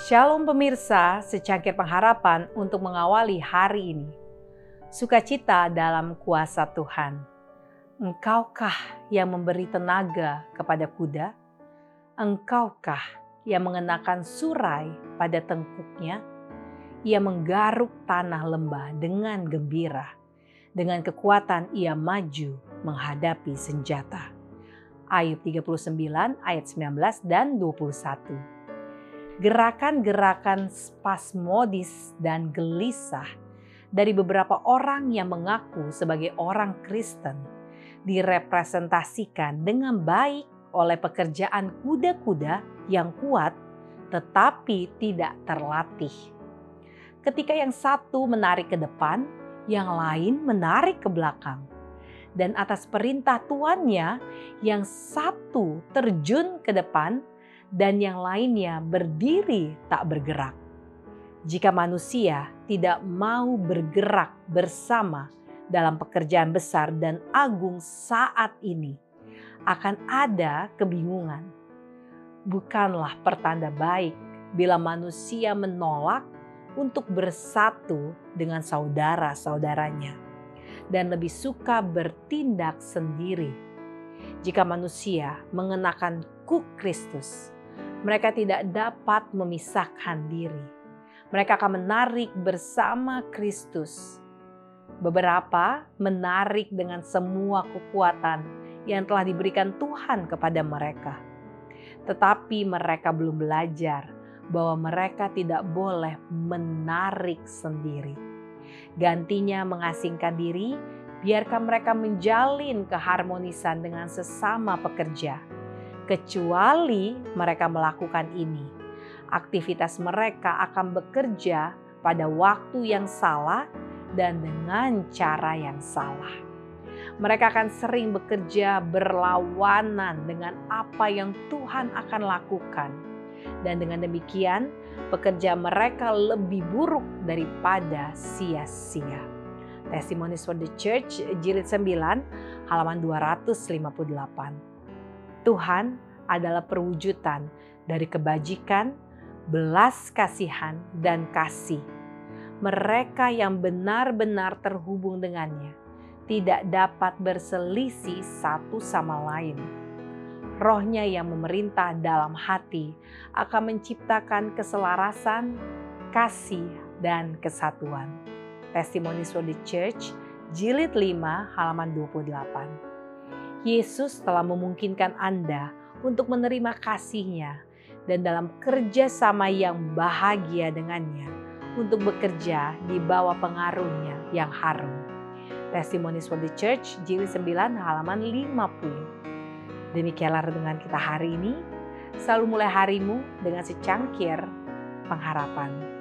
Shalom pemirsa, secangkir pengharapan untuk mengawali hari ini. Sukacita dalam kuasa Tuhan. Engkaukah yang memberi tenaga kepada kuda? Engkaukah yang mengenakan surai pada tengkuknya? Ia menggaruk tanah lembah dengan gembira. Dengan kekuatan ia maju menghadapi senjata. Ayub 39 ayat 19 dan 21. Gerakan-gerakan spasmodis dan gelisah dari beberapa orang yang mengaku sebagai orang Kristen direpresentasikan dengan baik oleh pekerjaan kuda-kuda yang kuat tetapi tidak terlatih. Ketika yang satu menarik ke depan, yang lain menarik ke belakang dan atas perintah tuannya yang satu terjun ke depan dan yang lainnya berdiri tak bergerak. Jika manusia tidak mau bergerak bersama dalam pekerjaan besar dan agung saat ini, akan ada kebingungan. Bukanlah pertanda baik bila manusia menolak untuk bersatu dengan saudara-saudaranya dan lebih suka bertindak sendiri. Jika manusia mengenakan kuk Kristus, mereka tidak dapat memisahkan diri. Mereka akan menarik bersama Kristus. Beberapa menarik dengan semua kekuatan yang telah diberikan Tuhan kepada mereka. Tetapi mereka belum belajar bahwa mereka tidak boleh menarik sendiri Gantinya mengasingkan diri, biarkan mereka menjalin keharmonisan dengan sesama pekerja. Kecuali mereka melakukan ini, aktivitas mereka akan bekerja pada waktu yang salah dan dengan cara yang salah. Mereka akan sering bekerja berlawanan dengan apa yang Tuhan akan lakukan, dan dengan demikian pekerja mereka lebih buruk daripada sia-sia. Testimonies for the Church jilid 9 halaman 258. Tuhan adalah perwujudan dari kebajikan, belas kasihan, dan kasih. Mereka yang benar-benar terhubung dengannya tidak dapat berselisih satu sama lain rohnya yang memerintah dalam hati akan menciptakan keselarasan, kasih, dan kesatuan. Testimonies for the Church, jilid 5, halaman 28. Yesus telah memungkinkan Anda untuk menerima kasihnya dan dalam kerjasama yang bahagia dengannya untuk bekerja di bawah pengaruhnya yang harum. Testimonies for the Church, jilid 9, halaman 50. Demikianlah renungan kita hari ini. Selalu mulai harimu dengan secangkir pengharapan.